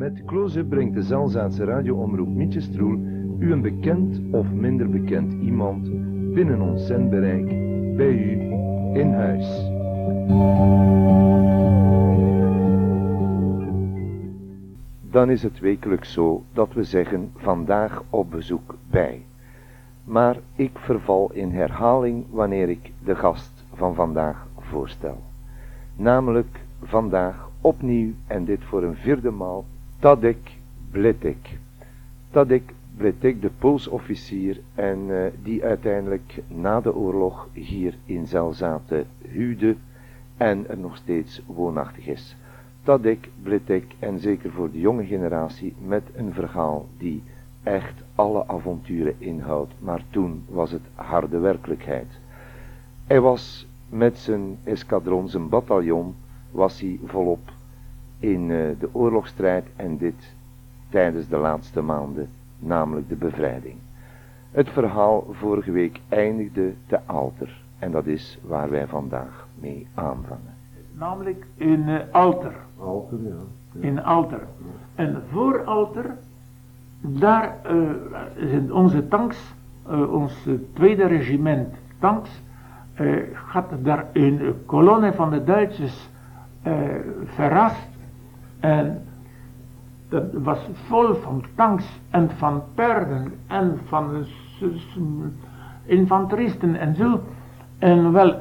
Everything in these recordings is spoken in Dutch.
Met Close-up brengt de Zelzaatse radioomroep Mietje Stroel u een bekend of minder bekend iemand binnen ons zendbereik bij u in huis. Dan is het wekelijks zo dat we zeggen vandaag op bezoek bij. Maar ik verval in herhaling wanneer ik de gast van vandaag voorstel. Namelijk vandaag opnieuw en dit voor een vierde maal Tadek Bletek. Tadek Bletek, de Poolsofficier en uh, die uiteindelijk na de oorlog hier in Zelzate huwde en er nog steeds woonachtig is. Tadek Bletek en zeker voor de jonge generatie met een verhaal die echt alle avonturen inhoudt, maar toen was het harde werkelijkheid. Hij was met zijn eskadron, zijn bataljon, was hij volop in uh, de oorlogsstrijd en dit tijdens de laatste maanden, namelijk de bevrijding. Het verhaal vorige week eindigde te Alter en dat is waar wij vandaag mee aanvangen. Namelijk in uh, Alter. Alter, ja. ja. In Alter. En voor Alter, daar uh, zijn onze tanks, ons tweede regiment tanks, gaat daar een kolonne van de Duitsers verrast en dat was vol van tanks en van paarden en van infanteristen en zo. En wel,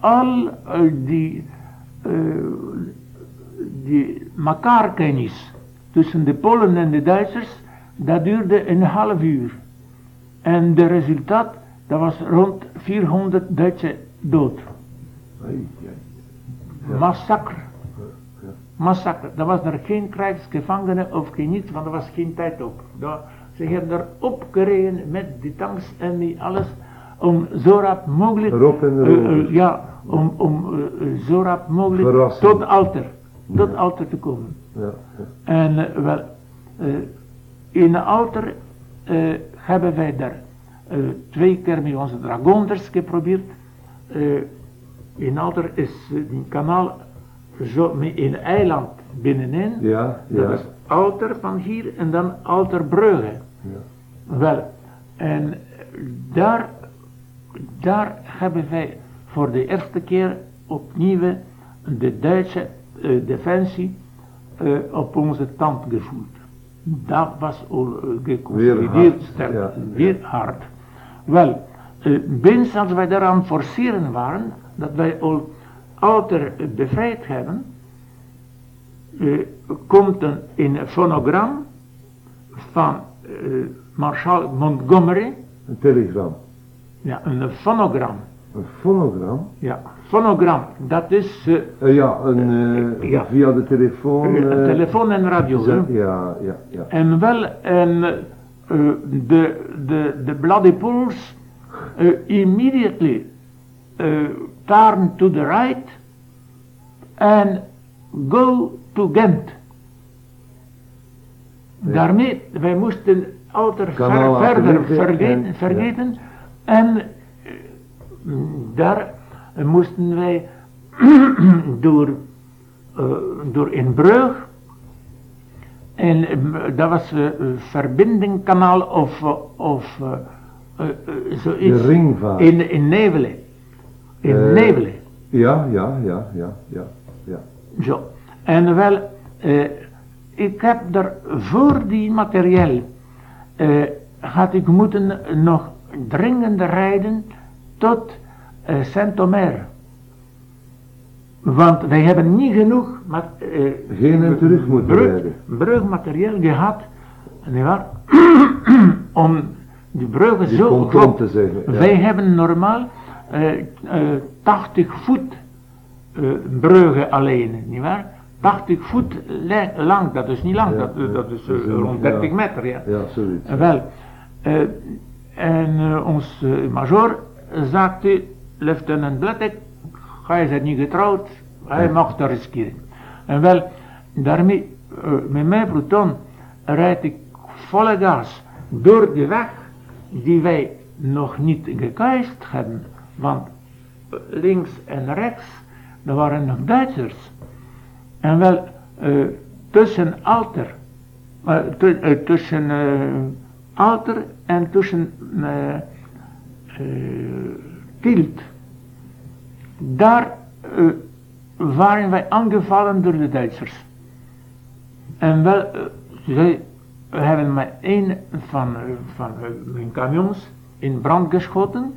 al die, uh, die tussen de Polen en de Duitsers, dat duurde een half uur. En de resultaat, dat was rond 400 Duitse dood. Massacre massacre. Er was er geen krijgsgevangenen of geen niets, want er was geen tijd op. ze hebben er opgereden met die tanks en die alles om zo rap mogelijk, uh, uh, ja, om, om uh, zo rap mogelijk tot alter, tot ja. alter te komen. Ja. En wel, in alter hebben wij daar twee keer met onze dragonders geprobeerd. in alter is die kanaal zo met een eiland binnenin. Ja, ja. Dat is Alter van hier en dan Alterbrugge. Ja. Wel, en daar, daar hebben wij voor de eerste keer opnieuw de Duitse uh, defensie uh, op onze tand gevoeld. Dat was al uh, geconsolideerd sterk, ja, weer hard. Wel, uh, binnen als wij daaraan forceren waren, dat wij al alter bevrijd hebben, uh, komt een, in een fonogram van uh, Marshal Montgomery. Een telegram. Ja, een fonogram. Een fonogram? Ja, fonogram, dat is... Uh, ja, een, ja, via de telefoon... telefoon en radio. Ja, ja, ja, ja. En wel, en de, de, de bloody pools immediately turn to the right and go to Ghent. Ja. Daarmee, wij moesten altijd ver, verder vergeten, vergeten ja. en daar moesten wij door, uh, door een brug en dat was uh, verbindingkanaal of, of uh, zoiets. De ringvaart. In, in Nevelen. In uh. Ja, ja, ja, ja, ja, ja. Zo. En wel, uh, ik heb er voor die materieel, uh, had ik moeten nog dringend rijden tot Saint-Omer. Want wij hebben niet genoeg met, Geen en terug moeten brug, rijden. brugmaterieel gehad, nietwaar? om die bruggen die zo goed te zeggen. Ja. Wij hebben normaal 80 voet uh, bruggen alleen, nietwaar? 80 voet lang, dat is niet lang, ja, dat, dat, is rond 30 meter, ja. Ja, zoiets. Wel, en ons major sagte, luitenant Blattek, hij is niet getrouwd, hij mag dat riskeren. En wel, daarmee, met mijn pluton rijd ik volle gas door de weg die wij nog niet gekuist hebben, want links en rechts, er waren nog Duitsers. En wel, uh, tussen alter, uh, tussen alter en tussen Tielt. Daar waren wij aangevallen door de Duitsers. En wel, zij hebben met een van, van mijn camions in brand geschoten.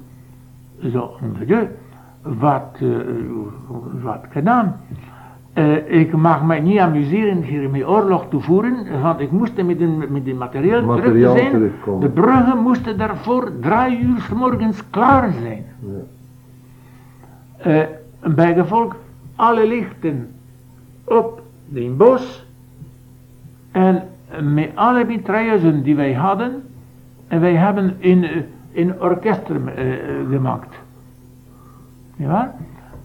Zo, wat, uh, wat gedaan. Uh, ik mag mij niet amuseren hiermee oorlog te voeren, want ik moest met een, met een materieel, materiaal terug zijn. De bruggen moesten daarvoor drie uur s morgens klaar zijn. Ja. Uh, bijgevolg alle lichten op de bos en met alle mitrailleuzen die wij hadden, en wij hebben in, in orkesten uh, gemaakt. Ja?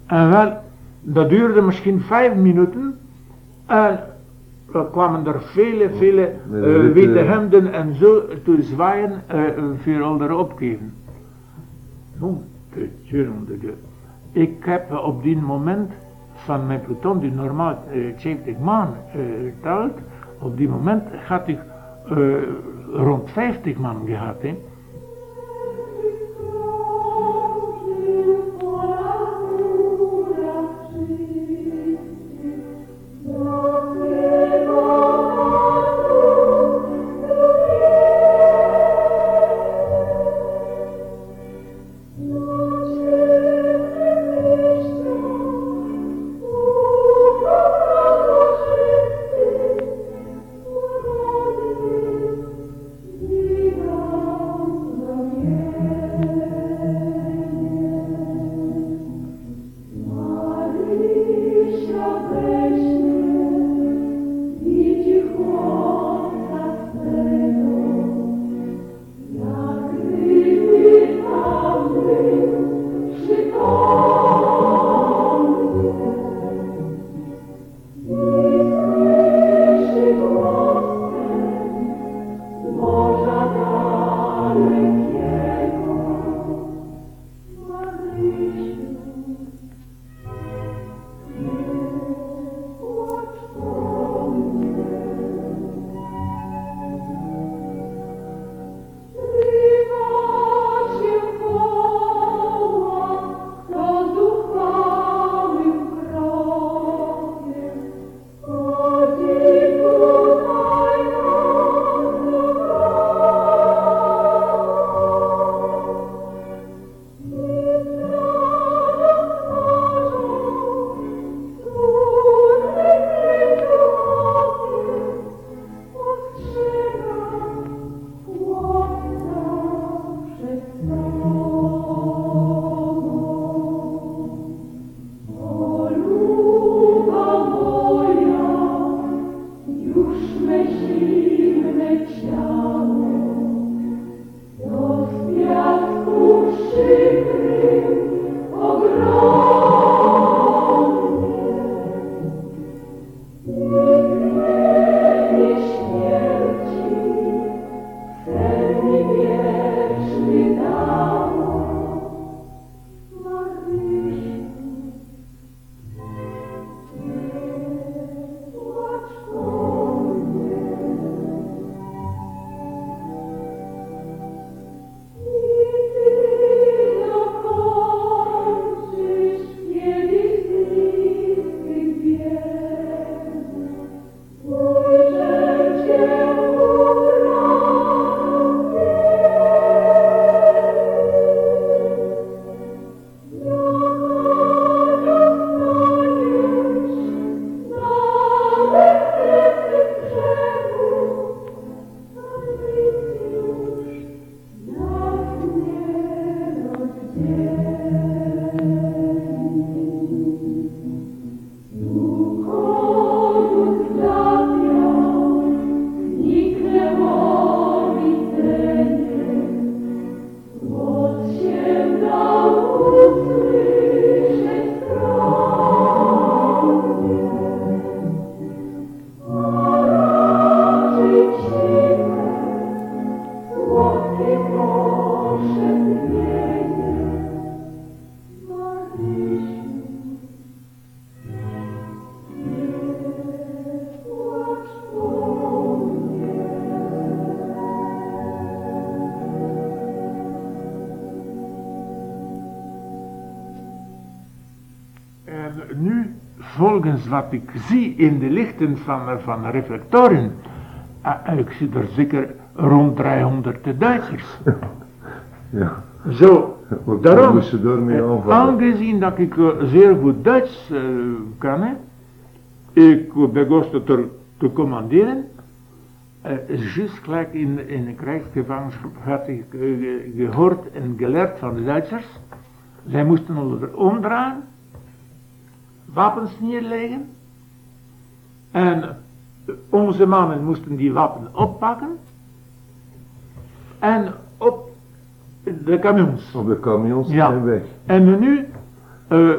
En wel, dat duurde misschien vijf minuten. En er kwamen er vele, vele uh, witte hemden en zo te zwaaien uh, voor al opgeven. Ik heb op die moment van mijn pluton, die normaal uh, 70 man uh, telt, op die moment had ik uh, rond 50 man gehad. Hè. Wat ik zie in de lichten van, van reflectoren, uh, ik zie er zeker rond 300 Duitsers. Ja. Zo, Wat daarom, eh, aangezien dat ik eh, zeer goed Duits eh, kan, hè, ik begon er te commanderen. Uh, juist gelijk in, in de krijgsgevangenschap had ik eh, ge- gehoord en geleerd van de Duitsers. Zij moesten onder omdraaien, wapens neerleggen. En onze mannen moesten die wapens oppakken. En op de camions. Op de camions Ja. en weg. En nu eh,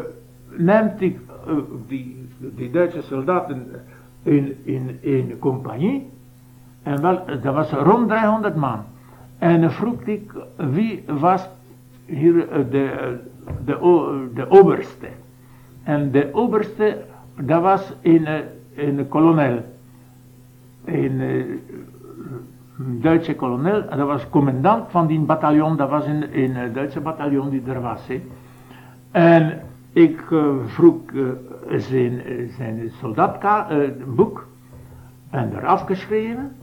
neemt ik eh, die, die Duitse soldaten in, in, in een compagnie. En wel, dat was rond 300 man. En vroeg ik wie was hier eh, de, de, o- de oberste. En de oberste, dat was een, eh, een kolonel. Een eh, een Duitse kolonel, dat was commandant van die bataljon, dat was een, een eh, Duitse bataljon die er was. En ik eh, vroeg eh, zijn, eh, zijn soldaatboek en er afgeschreven,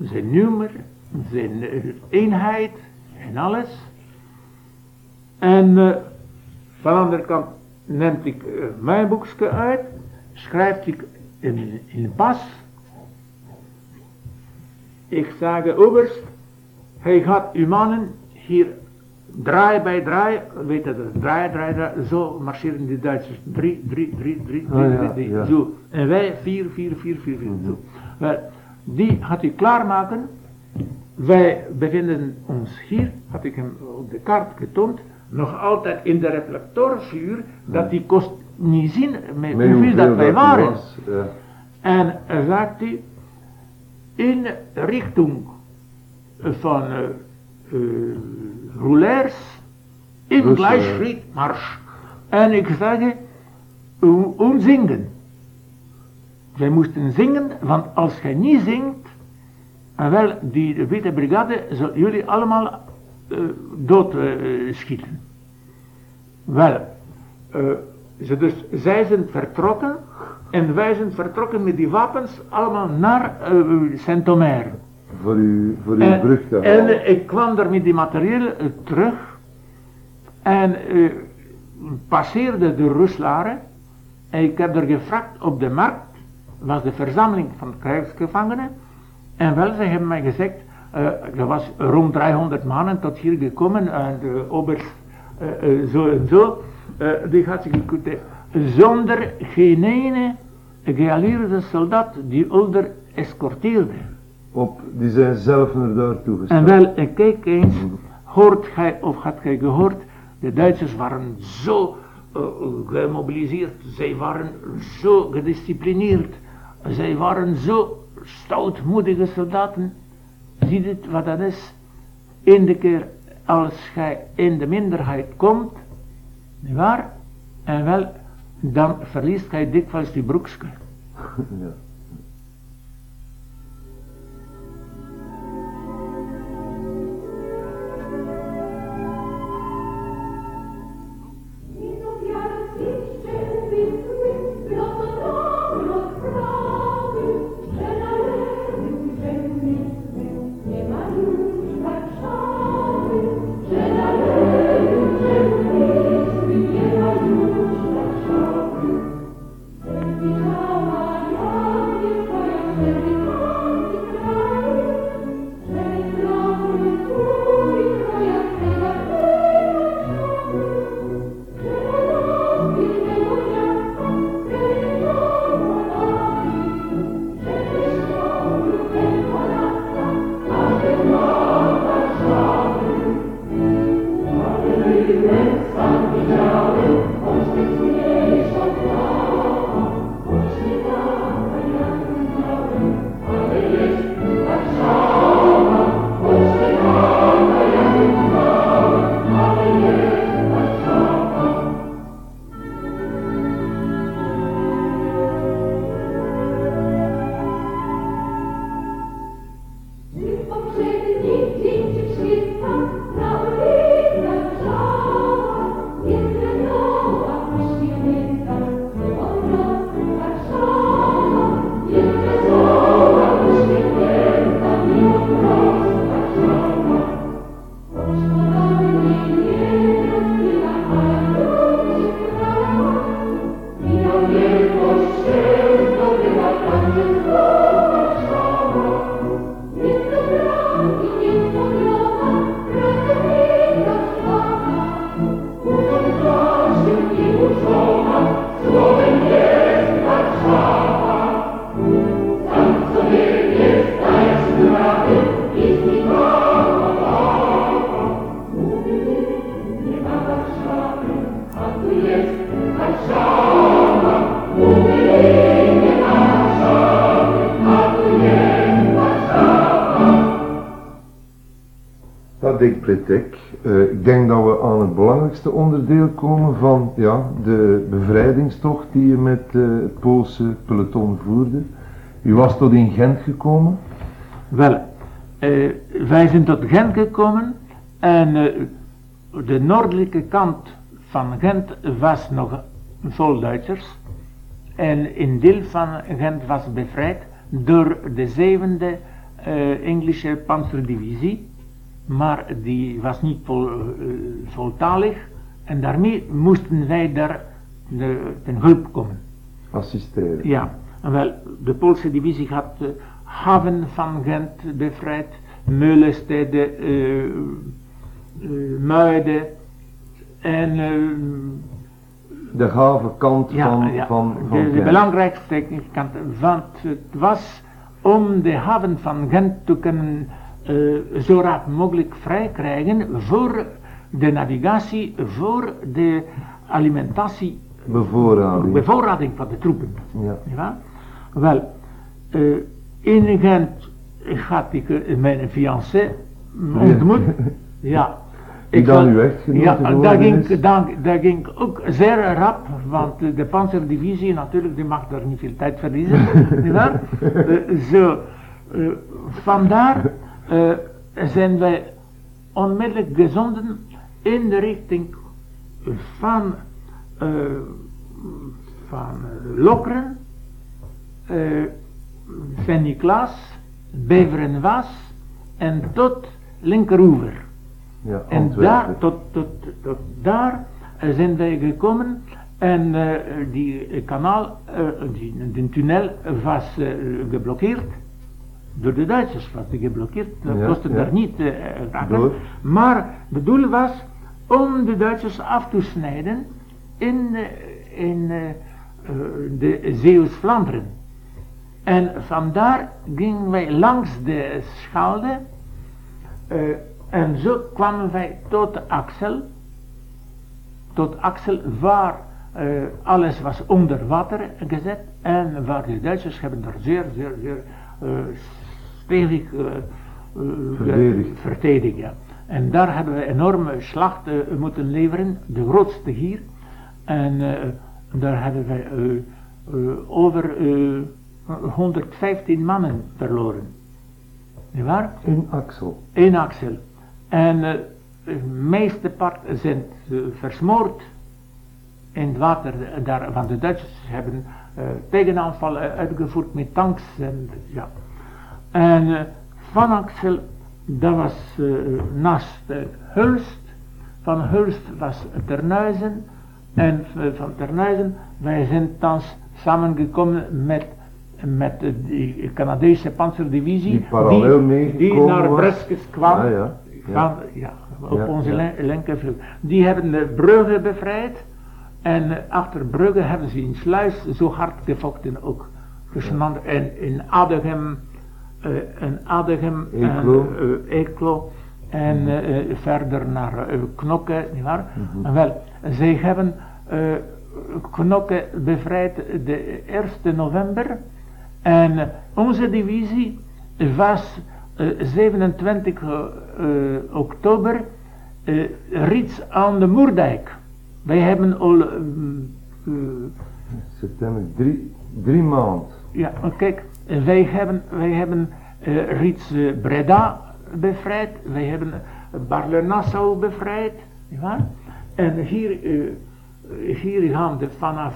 zijn nummer, zijn eh, eenheid en alles. En eh, van de andere kant neemt ik eh, mijn boekje uit, schrijf ik in, in pas. Ik zeg, oberst, hij gaat uw mannen hier draai bij draai, weet je dat, draai, draai, draai, zo marcheren die Duitsers. Drie, drie, drie, drie, drie, Ah, ja, drie, drie, ja. zo. En wij vier, vier, vier, vier, vier, zo. Wel, die had hij klaarmaken. Wij bevinden ons hier, had ik hem op de kaart getoond, nog altijd in de reflectorvuur, dat die kost niet zien met Met hoeveel dat wij waren. was, Ja. En zegt hij in richting van uh, uh, in Dus, Gleichschrittmarsch. En ik zeg, um, zingen. Wij moesten zingen, want als jij niet zingt, en wel, die witte brigade zal jullie allemaal dood uh, schieten. Wel, uh, ze dus, zij zijn vertrokken en wij zijn vertrokken met die wapens allemaal naar Saint-Omer. Voor uw, voor uw En, brug en ik kwam er met die materieel terug en passeerde de Ruslaren en ik heb er gevraagd op de markt, was de verzameling van krijgsgevangenen en wel, ze hebben mij gezegd, er was rond 300 mannen tot hier gekomen en de oberst zo en zo, die had zich gekund zonder geen ene geallieerde soldaat die Ulder escorteerde. Op, die zijn zelf naar daar toegestaan. En wel, en kijk eens, hoort gij of had gij gehoord, de Duitsers waren zo uh, gemobiliseerd, zij waren zo gedisciplineerd, zij waren zo stoutmoedige soldaten. Ziet het wat dat is? In keer als gij in de minderheid komt, nietwaar? En wel, dan verliest gij dikwijls die broekske. ja. Dick Pletek. Uh, ik denk dat we aan het belangrijkste onderdeel komen van ja, de bevrijdingstocht die je met uh, het Poolse peloton voerde. U was tot in Gent gekomen? Wel, uh, wij zijn tot Gent gekomen en de noordelijke kant van Gent was nog vol Duitsers. En een deel van Gent was bevrijd door de zevende uh, Engelse panzerdivisie. Maar die was niet vol, uh, voltalig. En daarmee moesten wij daar de, ten hulp komen. Assisteren. Ja, en wel, de Poolse divisie had de haven van Gent bevrijd. Meulenstede, uh, Muiden en de havenkant ja, van, ja, van, van de, de belangrijkste kant, want het was om de haven van Gent te kunnen zo rap mogelijk vrij krijgen voor de navigatie, voor de alimentatie, bevoorrading, bevoorrading van de troepen. Ja. ja? Wel, uh, in Gent had ik mijn fiancé ontmoet. ja, ik dan uw echtgenoot Ja, dat ging, dat ging ook zeer rap, want de panzerdivisie natuurlijk, die mag daar niet veel tijd verliezen? Uh, zo, vandaar uh, zijn wij onmiddellijk gezonden in de richting van, van Lokeren, Sint-Niklaas, Beverenwaas en tot Linkeroever. Ja, en daar, tot, tot, tot daar zijn wij gekomen en uh, die kanaal, uh, die, die tunnel was uh, geblokkeerd. Door de Duitsers was die geblokkeerd, dat ja, kostte ja. daar niet raken. Maar het doel was om de Duitsers af te snijden in, in de Zeeuws-Vlaanderen. En vandaar gingen wij langs de Schelde en zo kwamen wij tot Axel, tot Axel waar uh, alles was onder water gezet en waar de Duitsers hebben er zeer, zeer, zeer uh, stevig uh, verdedigd. Ja. En daar hebben we enorme slachten moeten leveren, de grootste hier. En daar hebben wij over 115 mannen verloren. Niet waar? In Axel. In Axel. En de meeste part zijn versmoord in het water daar, van de Duitsers hebben tegenaanvallen uitgevoerd met tanks en ja. En van Axel, dat was naast Hulst, van Hulst was Terneuzen en van Terneuzen, wij zijn thans samengekomen met met de Canadese panzerdivisie die, die, die naar Breskes kwam. Ah, ja van, ja, op onze ja. linkervleugel. Die hebben de Brugge bevrijd. En achter Brugge hebben ze in Sluis zo hard gevochten ook. Gesmand. En in Adegem, uh, in Adegem Eeklo. en Eeklo. En uh, verder naar Knokke, nietwaar? Mm -hmm. En wel, zij hebben Knokke bevrijd de 1 november. En onze divisie was 27 uh, oktober Rits aan de Moerdijk. Wij hebben al... Uh, September, drie, drie maanden. Ja, kijk, wij hebben, wij hebben Rits Breda bevrijd, wij hebben Barle-Nassau bevrijd, ja? En hier, hier gaan we vanaf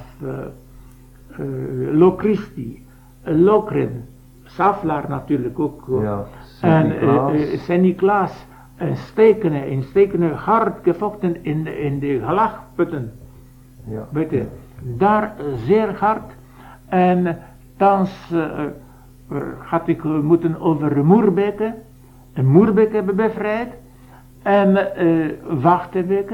Locristi, Lokren, Saflaar natuurlijk ook. Ja. En uh, Sint-Niklaas en Stekenen, in Stekenen hard gevochten in, in de gelagputten. Ja. Weet je, daar zeer hard. En thans uh, had ik moeten over Moerbeke. En Moerbeke hebben bevrijd. En uh.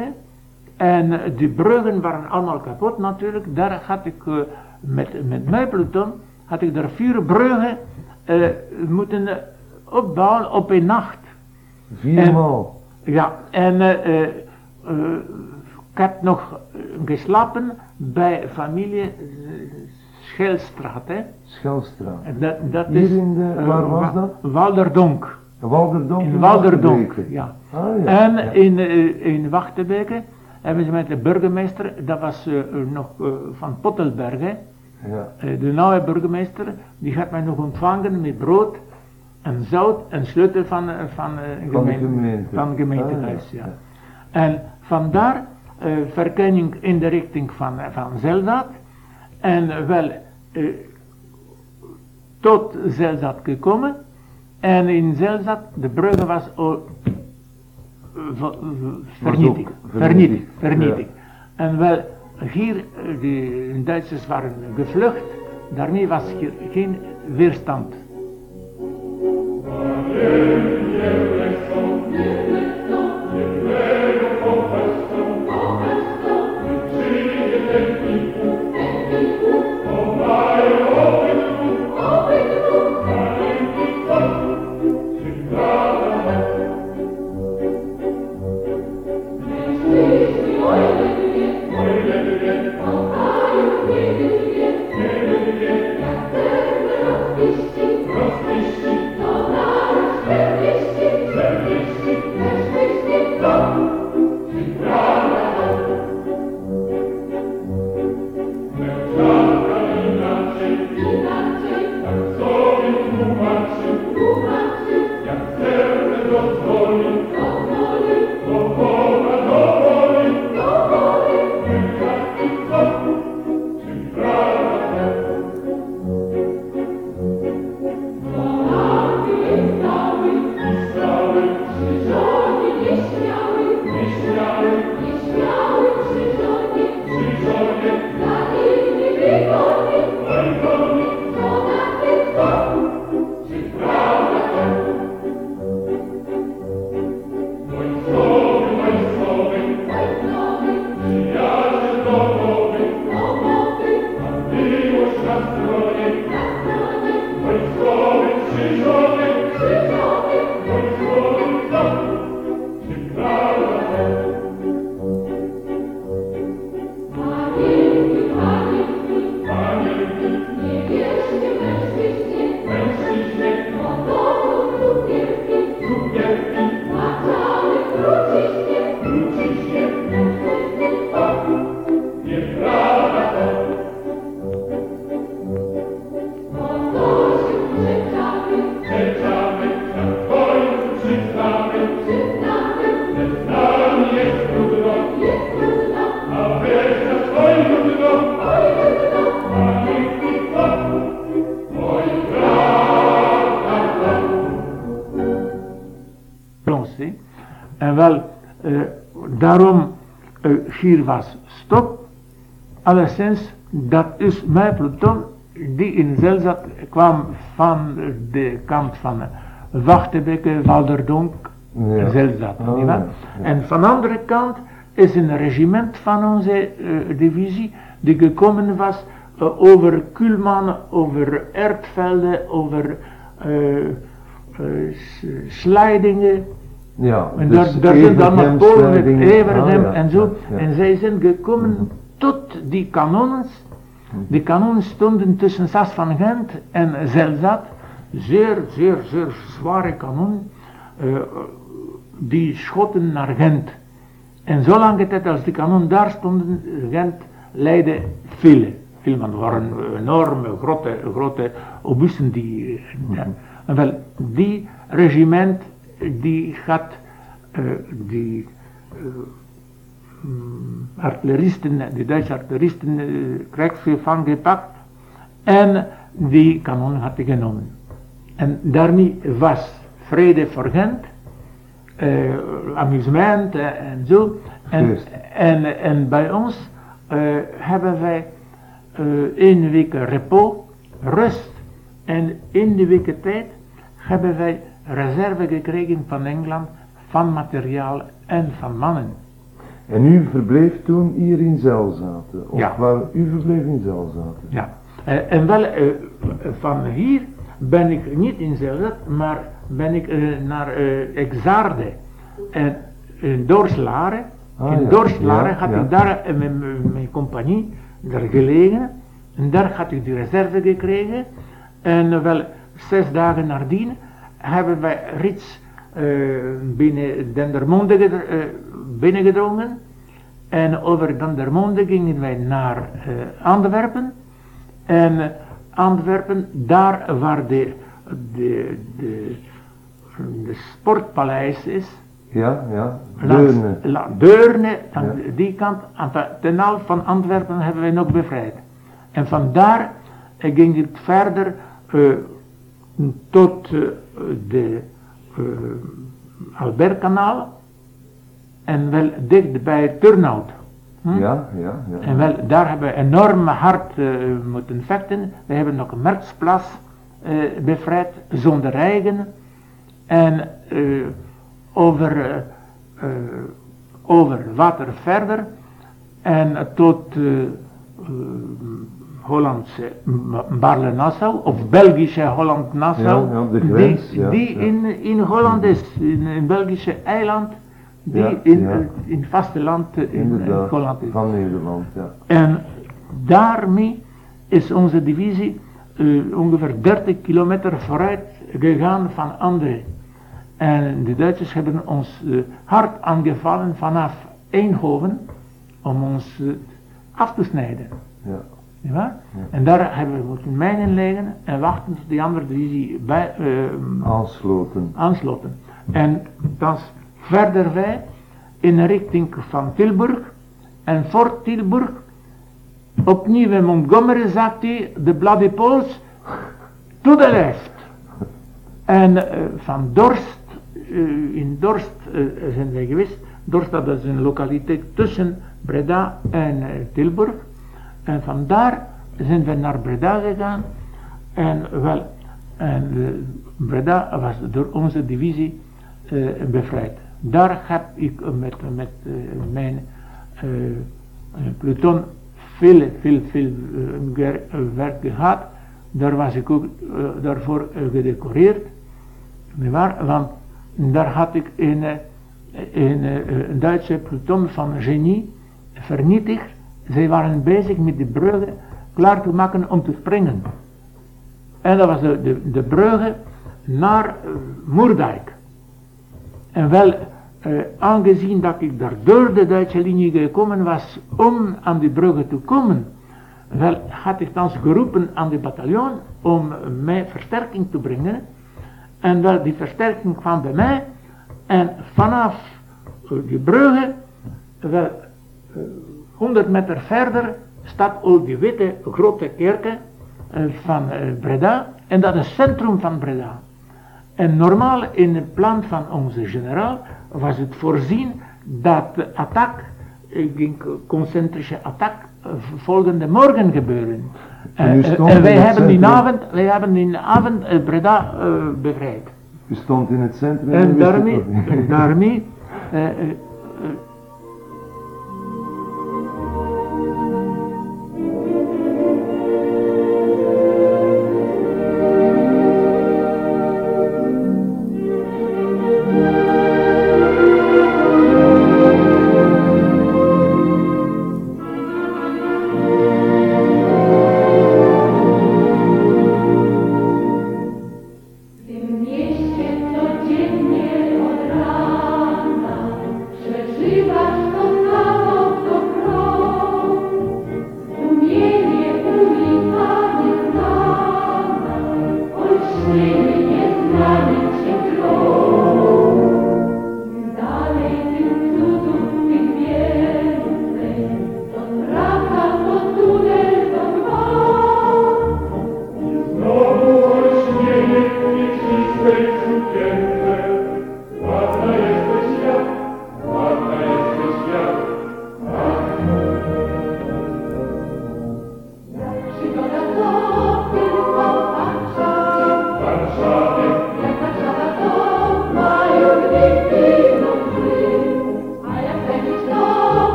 En de bruggen waren allemaal kapot natuurlijk. Daar had ik uh, met, met mijn peloton, had ik daar vier bruggen moeten opbouwen op een nacht. Viermaal? Ja, en ik heb nog geslapen bij familie Schelstraat. Hè. Schelstraat. Dat, dat Hier is, in de, waar was dat? Walderdonk. Walderdonk? In Walderdonk, ja. Ah, ja. En ja. in, eh, in Wachtebeke hebben ze met de burgemeester, dat was eh, eh, nog eh, van Pottelberg, hè. Ja. Eh, de nieuwe burgemeester, die gaat mij nog ontvangen met brood en zout en sleutel van, eh, van, eh, een Van de gemeente, gemeente. van het gemeentehuis. Ah, ja. ja. En vandaar eh verkenning in de richting van, eh, van Zelzat. En eh, wel eh, tot Zelzat gekomen. En in Zelzat, de brugge was eh, Vernietigd. vernietigd, vernietigd. En wel, hier, eh, de Duitsers waren gevlucht. Daarmee was hier geen weerstand. Alleszins, dat is mijn peloton die in Zelzat kwam van de kant van Wachtebeke, Walderdonk, Ja. Zelzat. Oh, ja. En van de andere kant is een regiment van onze eh, divisie die gekomen was eh, over Kuhlmann, over Erdvelden, over eh, eh, Slijdingen. Ja, En dus daar, daar zijn dan Polen met Ah, ja, en zo. En zij zijn gekomen tot die kanonnen. Die kanonnen stonden tussen Sas van Gent en Zelzat. Zeer, zeer, zeer zware kanonnen. eh, die schoten naar Gent. En zolang tijd als die kanonnen daar stonden, Gent leidde. Veel man waren enorme, grote, grote obussen die... eh. En wel, die regiment, die gaat, eh, die artilleristen, die Duitse artilleristen, uh, krijgsvuur van gepakt en die kanon had genomen. En daarmee was vrede voor Gent, eh, amusement eh, en zo. En, en, en bij ons eh, hebben wij eh één week repos, rust. En in die weken tijd hebben wij reserve gekregen van Engeland, van materiaal en van mannen. En u verbleef toen hier in Zelzaten? Of Ja. waar, u verbleef in Zelzaten? Ja. Eh, en wel, eh, van hier ben ik niet in Zelzat, maar ben ik eh, naar Exarde en in Dorslaren. Ah, in ja. Dorslaren Ja, had ik daar met met mijn compagnie daar gelegen. En daar had ik die reserve gekregen. En wel zes dagen nadien hebben wij Rits binnen Dendermonde binnengedrongen. En over Dendermonde gingen wij naar uh, Antwerpen. En Antwerpen, daar waar de, de, de, de sportpaleis is. Ja, ja. Deurne. La, Deurne, aan ja. die kant, aan de tenaal van Antwerpen hebben wij nog bevrijd. En vandaar ging het verder uh, tot de Albertkanaal en wel dicht bij Turnhout. Hm? Ja, ja, ja. En wel, daar hebben we enorm hard moeten vechten. We hebben nog een Merksplas bevrijd zonder regen. En over, over water verder en tot Hollandse Barle-Nassau of Belgische Holland-Nassau, ja, die, die in, in Holland is, in een Belgische eiland, die in, in het vasteland in, in Holland is. van Nederland, ja. En daarmee is onze divisie uh, ongeveer 30 kilometer vooruit gegaan van andere. En de Duitsers hebben ons uh, hard aangevallen vanaf Eindhoven om ons uh, af te snijden. Ja. Ja. En daar hebben we moeten mijnen leggen en wachten tot die andere divisie bij, aansloten. aansloten. En dan verder wij in de richting van Tilburg en voor Tilburg opnieuw in Montgomery zat hij de Bloody Poles to the left. En uh, van Dorst, uh, in Dorst uh, zijn wij geweest. Dorst dat is een lokaliteit tussen Breda en Tilburg. En vandaar zijn we naar Breda gegaan. En wel, en Breda was door onze divisie bevrijd. Daar heb ik met, met uh, mijn pluton veel, veel, veel werk gehad. Daar was ik ook daarvoor gedecoreerd. Want daar had ik een, een, een Duitse pluton van genie vernietigd zij waren bezig met de bruggen klaar te maken om te springen. En dat was de, de, de bruggen naar Moerdijk. En wel, uh, aangezien dat ik daar door de Duitse linie gekomen was om aan die bruggen te komen, wel had ik dan geroepen aan de bataljon om mij versterking te brengen. En wel, die versterking kwam bij mij. En vanaf uh, die bruggen, wel, 100 meter verder staat al die witte grote kerken eh, van eh, Breda. En dat is het centrum van Breda. En normaal in het plan van onze generaal was het voorzien dat de attack, concentrische attack, volgende morgen gebeuren. En, en wij, hebben die avond, wij hebben die avond Breda uh, bevrijd. U stond in het centrum en, en daarmee, daarmee uh,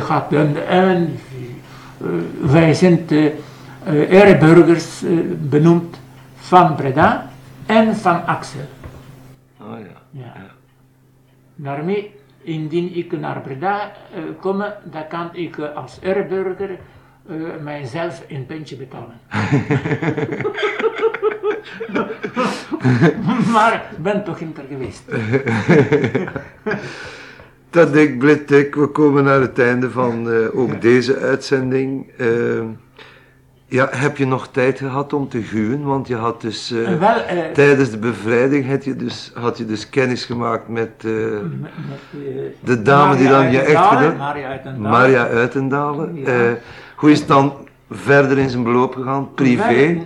gehad en, en wij zijn ereburgers benoemd van Breda en van Axel. Oh ja. ja. Daarmee, indien ik naar Breda kom, dan kan ik als ereburger mijzelf een puntje betalen. maar ik ben toch inter geweest. Dat ik Blitik, we komen naar het einde van uh, ook deze uitzending. Uh, ja, heb je nog tijd gehad om te guwen? Want je had dus uh, Wel, tijdens de bevrijding had je dus, had je dus kennis gemaakt met, de dame Maria die dan je echt gedaan. Maria Uitendalen. Maria Uitendalen. Ja. Hoe is het dan verder in zijn beloop gegaan, privé?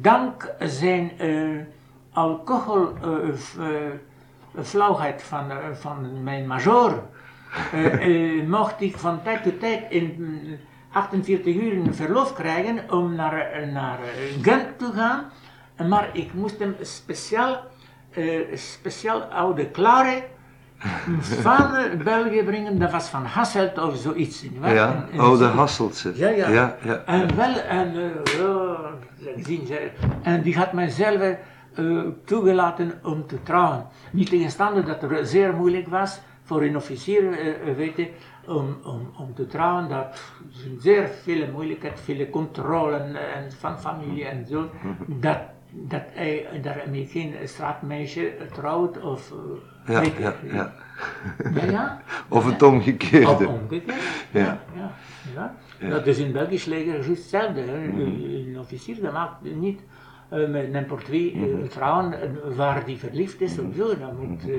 Dank zijn uh, alcoholflauwheid uh, van, van mijn major mocht ik van tijd tot tijd in 48 uur een verlof krijgen om naar, naar Gent te gaan. Maar ik moest hem speciaal, speciaal oude klare van België brengen, dat was van Hasselt of zoiets. Ja, oude Hasseltse. Ja, ja, ja, ja. En wel, en, uh, en die had mijzelf uh, toegelaten om te trouwen. Niet tegenstaande dat het zeer moeilijk was voor een officier, uh, weet je, om, om, om te trouwen. Dat zeer veel moeilijkheid, veel controle en, van familie en zo. Dat, dat hij daarmee geen straatmeisje trouwt of ja, ja, ja. ja, ja. Of het omgekeerde. Of omgekeerd. Ja. Ja, ja. Dat is in Belgisch leger juist hetzelfde. Mm Een officier dat maakt niet met n'importe wie uh, mm trouwen waar die verliefd is of zo. Dat moet uh,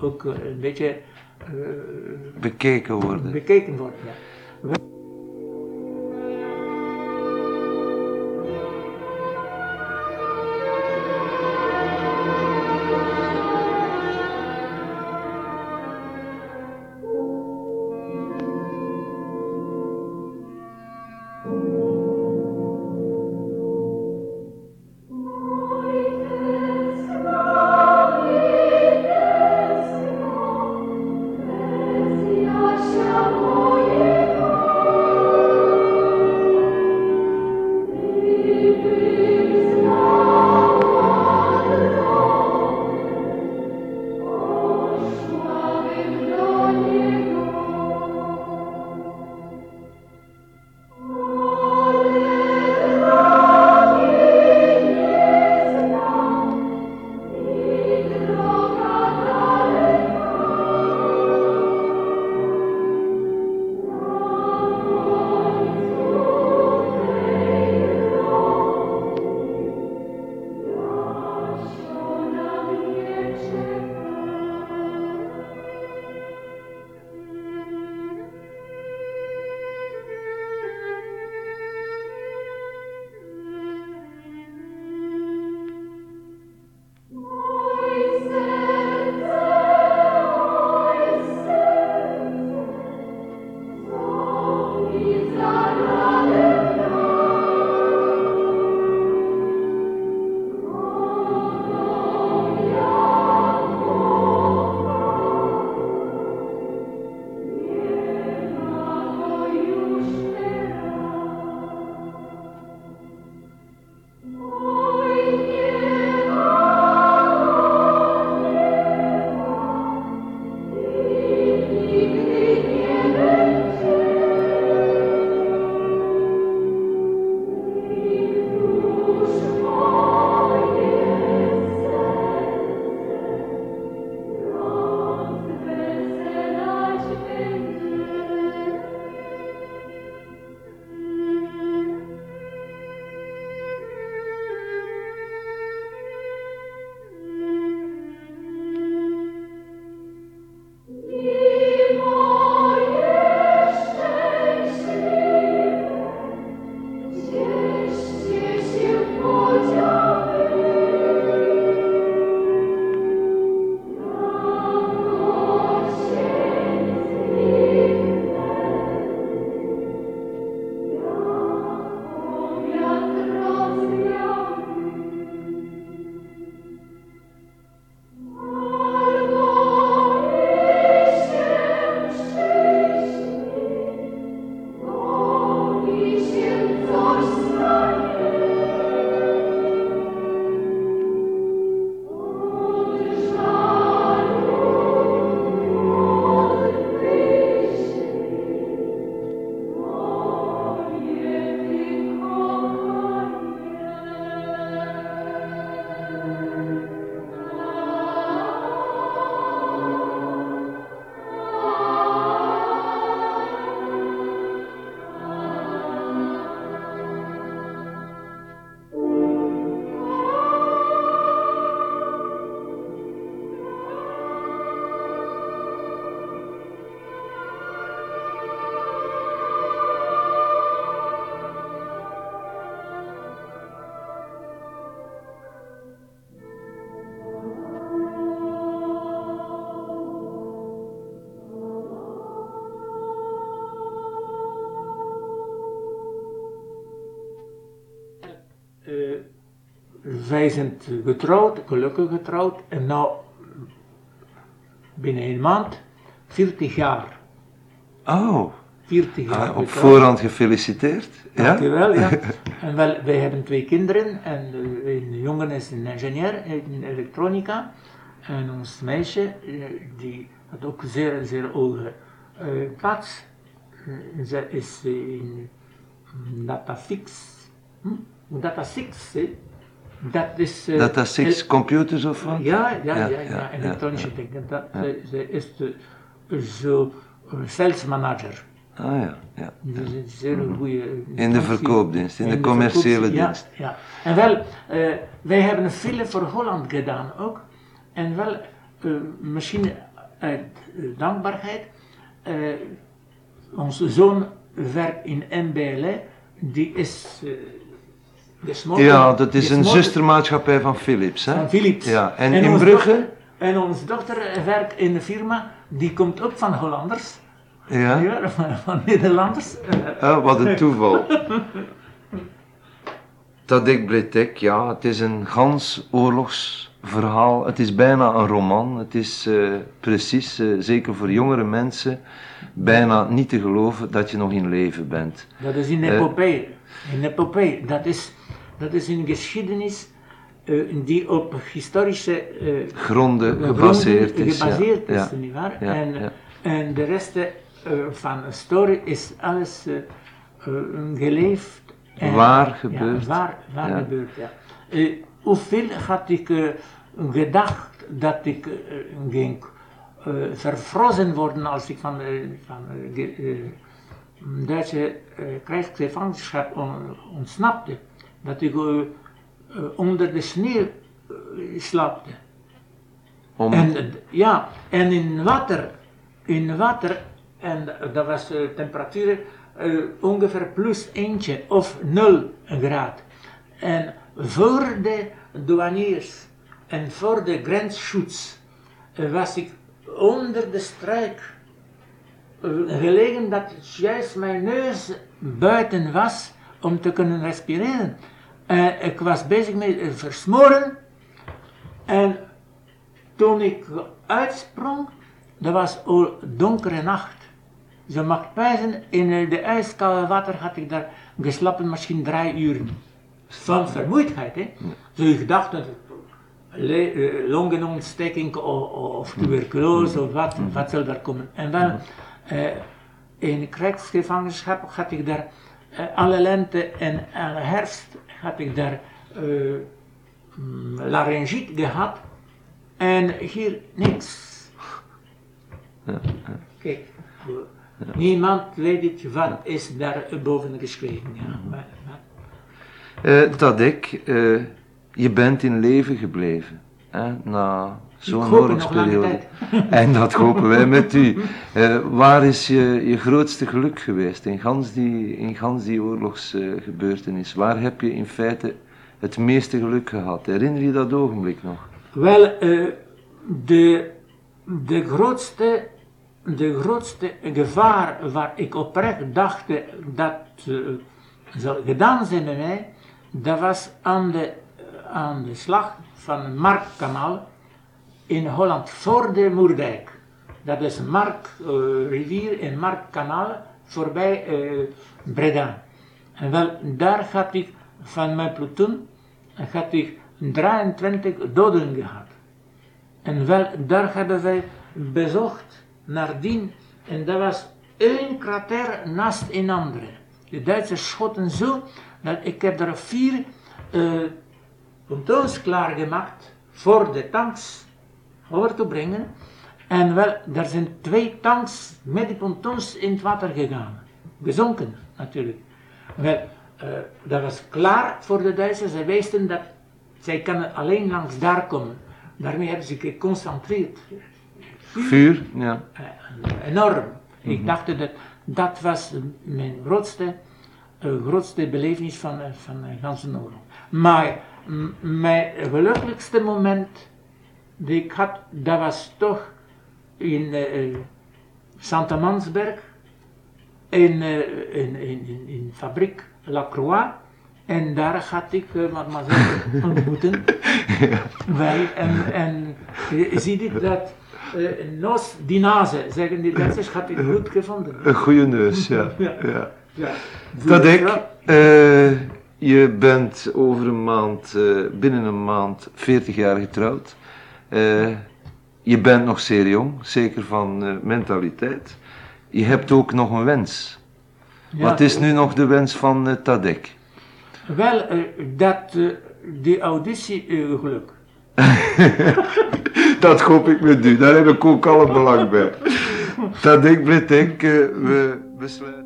ook een beetje bekeken worden. Bekeken worden, ja. Wij zijn getrouwd, gelukkig getrouwd. En nou, binnen een maand, 40 jaar. Oh, 40 jaar. ah, op voorhand gefeliciteerd. Ja? Dankjewel, ja. En wel, wij hebben twee kinderen. En de, een jongen is een ingenieur in elektronica. En ons meisje, eh, die had ook een zeer, zeer hoge eh, plaats. Eh, Zij is in Datafix. Hm? Datafix, hè? Dat is... eh, Dat is six computers of wat? ja, ja, ja, Ja, ja, elektronische ja. dingen. Dat, zij, zij is de, zo eh, sales manager. Ah ja, ja. Dus een zeer goede. In de verkoopdienst, in de commerciële verkoopdienst, ja, dienst. Ja, En wel, eh, wij hebben een film voor Holland gedaan ook. En wel, misschien uit dankbaarheid. onze zoon werkt in MBLE, die is uh. Ja, dat is een zustermaatschappij van Philips, hè? Van Philips. Ja, en in Brugge? dochter- en onze dochter werkt in een firma, die komt ook van Hollanders. Ja. Ja, van, van Nederlanders. Ah, wat een toeval. Tadek Bretek, ja, het is een gans oorlogsverhaal. Het is bijna een roman. Het is eh, precies, eh, zeker voor jongere mensen, bijna niet te geloven dat je nog in leven bent. Dat is in Eh. epopee. In epopee. Dat is, dat is een geschiedenis eh, die op historische eh, Gronden gronden gebaseerd is. gebaseerd ja. is, Ja. Ja, en, ja. en de rest eh, van de story is alles eh, eh, geleefd. en- Waar Ja, gebeurd. waar, waar gebeurd, ja. Eh, hoeveel had ik eh, gedacht dat ik eh, ging eh, verfrozen worden als ik van, eh, van eh, eh, Duitse eh, krijgsgevangenschap on- ontsnapte. Dat ik eh, onder de sneeuw eh, slaapte. Om, En, eh, ja, en in water, in water, en dat was de temperatuur ongeveer plus eentje of nul graad. En voor de douaniers en voor de grensschutz eh, was ik onder de struik gelegen dat juist mijn neus buiten was om te kunnen respireren. En ik was bezig met eh, versmoren en toen ik uitsprong, dat was al donkere nacht. Ze mag pijzen, in eh, de ijskoude water had ik daar geslapen, misschien drie uur. Van vermoeidheid, hè. Zo dacht dat eh, longenontsteking of, of tuberculose of wat, wat zal daar komen. En wel, eh, in krijgsgevangenschap had ik daar eh, alle lente en alle herfst had ik daar laryngiet gehad. En hier niks. Kijk, niemand weet het, wat is daar boven geschreven. Ja. Maar- Eh, Tadek, eh, je bent in leven gebleven. Hè, na zo'n oorlogsperiode. En dat hopen wij met u. Eh, waar is je, je grootste geluk geweest in gans die, in gans die oorlogsgebeurtenis? waar heb je in feite het meeste geluk gehad? Herinner je dat ogenblik nog? Wel, eh, de, de, grootste, de grootste gevaar waar ik oprecht dacht dat eh, zou gedaan zijn bij mij, dat was aan de, aan de slag van Markkanaal in Holland voor de Moerdijk. Dat is Markrivier en Markkanaal voorbij eh, Breda. En wel, daar had ik van mijn platoon had ik 23 doden gehad. En wel, daar hebben wij bezocht nadien. En dat was één krater naast een andere. De Duitsers schoten zo dat ik heb er vier eh pontoons klaargemaakt voor de tanks over te brengen. En wel, daar zijn twee tanks met die pontoons in het water gegaan. Gezonken, natuurlijk. Wel, eh, dat was klaar voor de Duitsers. Zij wisten dat zij kunnen alleen langs daar komen. Daarmee hebben ze geconcentreerd. Vuur? Ja. Eh, enorm. Ik dacht dat dat was mijn grootste, eh, grootste belevenis van, van de ganse oorlog. Maar mijn gelukkigste moment ik had, dat was toch in eh, eh, Santa Mansberg, in, eh, in, in, in, fabriek Lacroix, En daar gaat ik uh, mademoiselle ontmoeten. Wel, en, en zie ik dat uh, nos dinase, zeggen die Duitsers, had ik goed gevonden. Een goede neus, ja. ja. ja. ja. Dat ik, uh, je bent over een maand, uh, binnen een maand, 40 jaar getrouwd. Je bent nog zeer jong, zeker van mentaliteit. Je hebt ook nog een wens. Ja, Wat is nu nog de wens van Tadek? Wel, dat die auditie geluk. dat hoop ik met u. Daar heb ik ook alle belang bij. Ik, Britek, uh, we besluiten.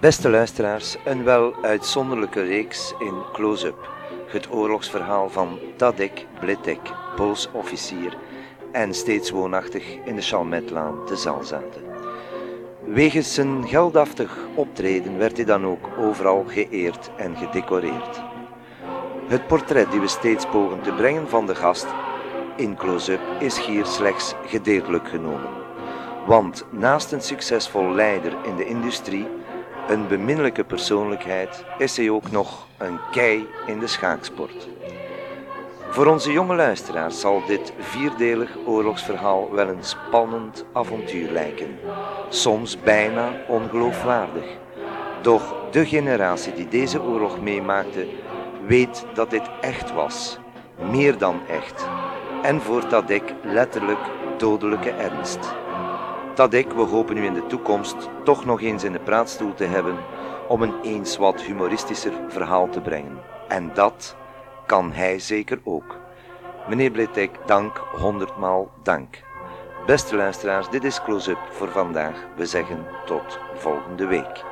Beste luisteraars, een wel uitzonderlijke reeks in Close-up. Het oorlogsverhaal van Tadek Blitek, Pools officier en steeds woonachtig in de Chalmetlaan te Zalzaten. Wegens zijn geldaftig optreden werd hij dan ook overal geëerd en gedecoreerd. Het portret die we steeds pogen te brengen van de gast in Close-up is hier slechts gedeeltelijk genomen. Want naast een succesvol leider in de industrie een beminnelijke persoonlijkheid is hij ook nog een kei in de schaaksport. Voor onze jonge luisteraars zal dit vierdelig oorlogsverhaal wel een spannend avontuur lijken, soms bijna ongeloofwaardig. Doch de generatie die deze oorlog meemaakte, weet dat dit echt was, meer dan echt, en voor Tadek letterlijk dodelijke ernst dat we hopen u in de toekomst toch nog eens in de praatstoel te hebben om een eens wat humoristischer verhaal te brengen. En dat kan hij zeker ook. Meneer Bletek, dank, honderdmaal dank. Beste luisteraars, dit is Close-up voor vandaag. We zeggen tot volgende week.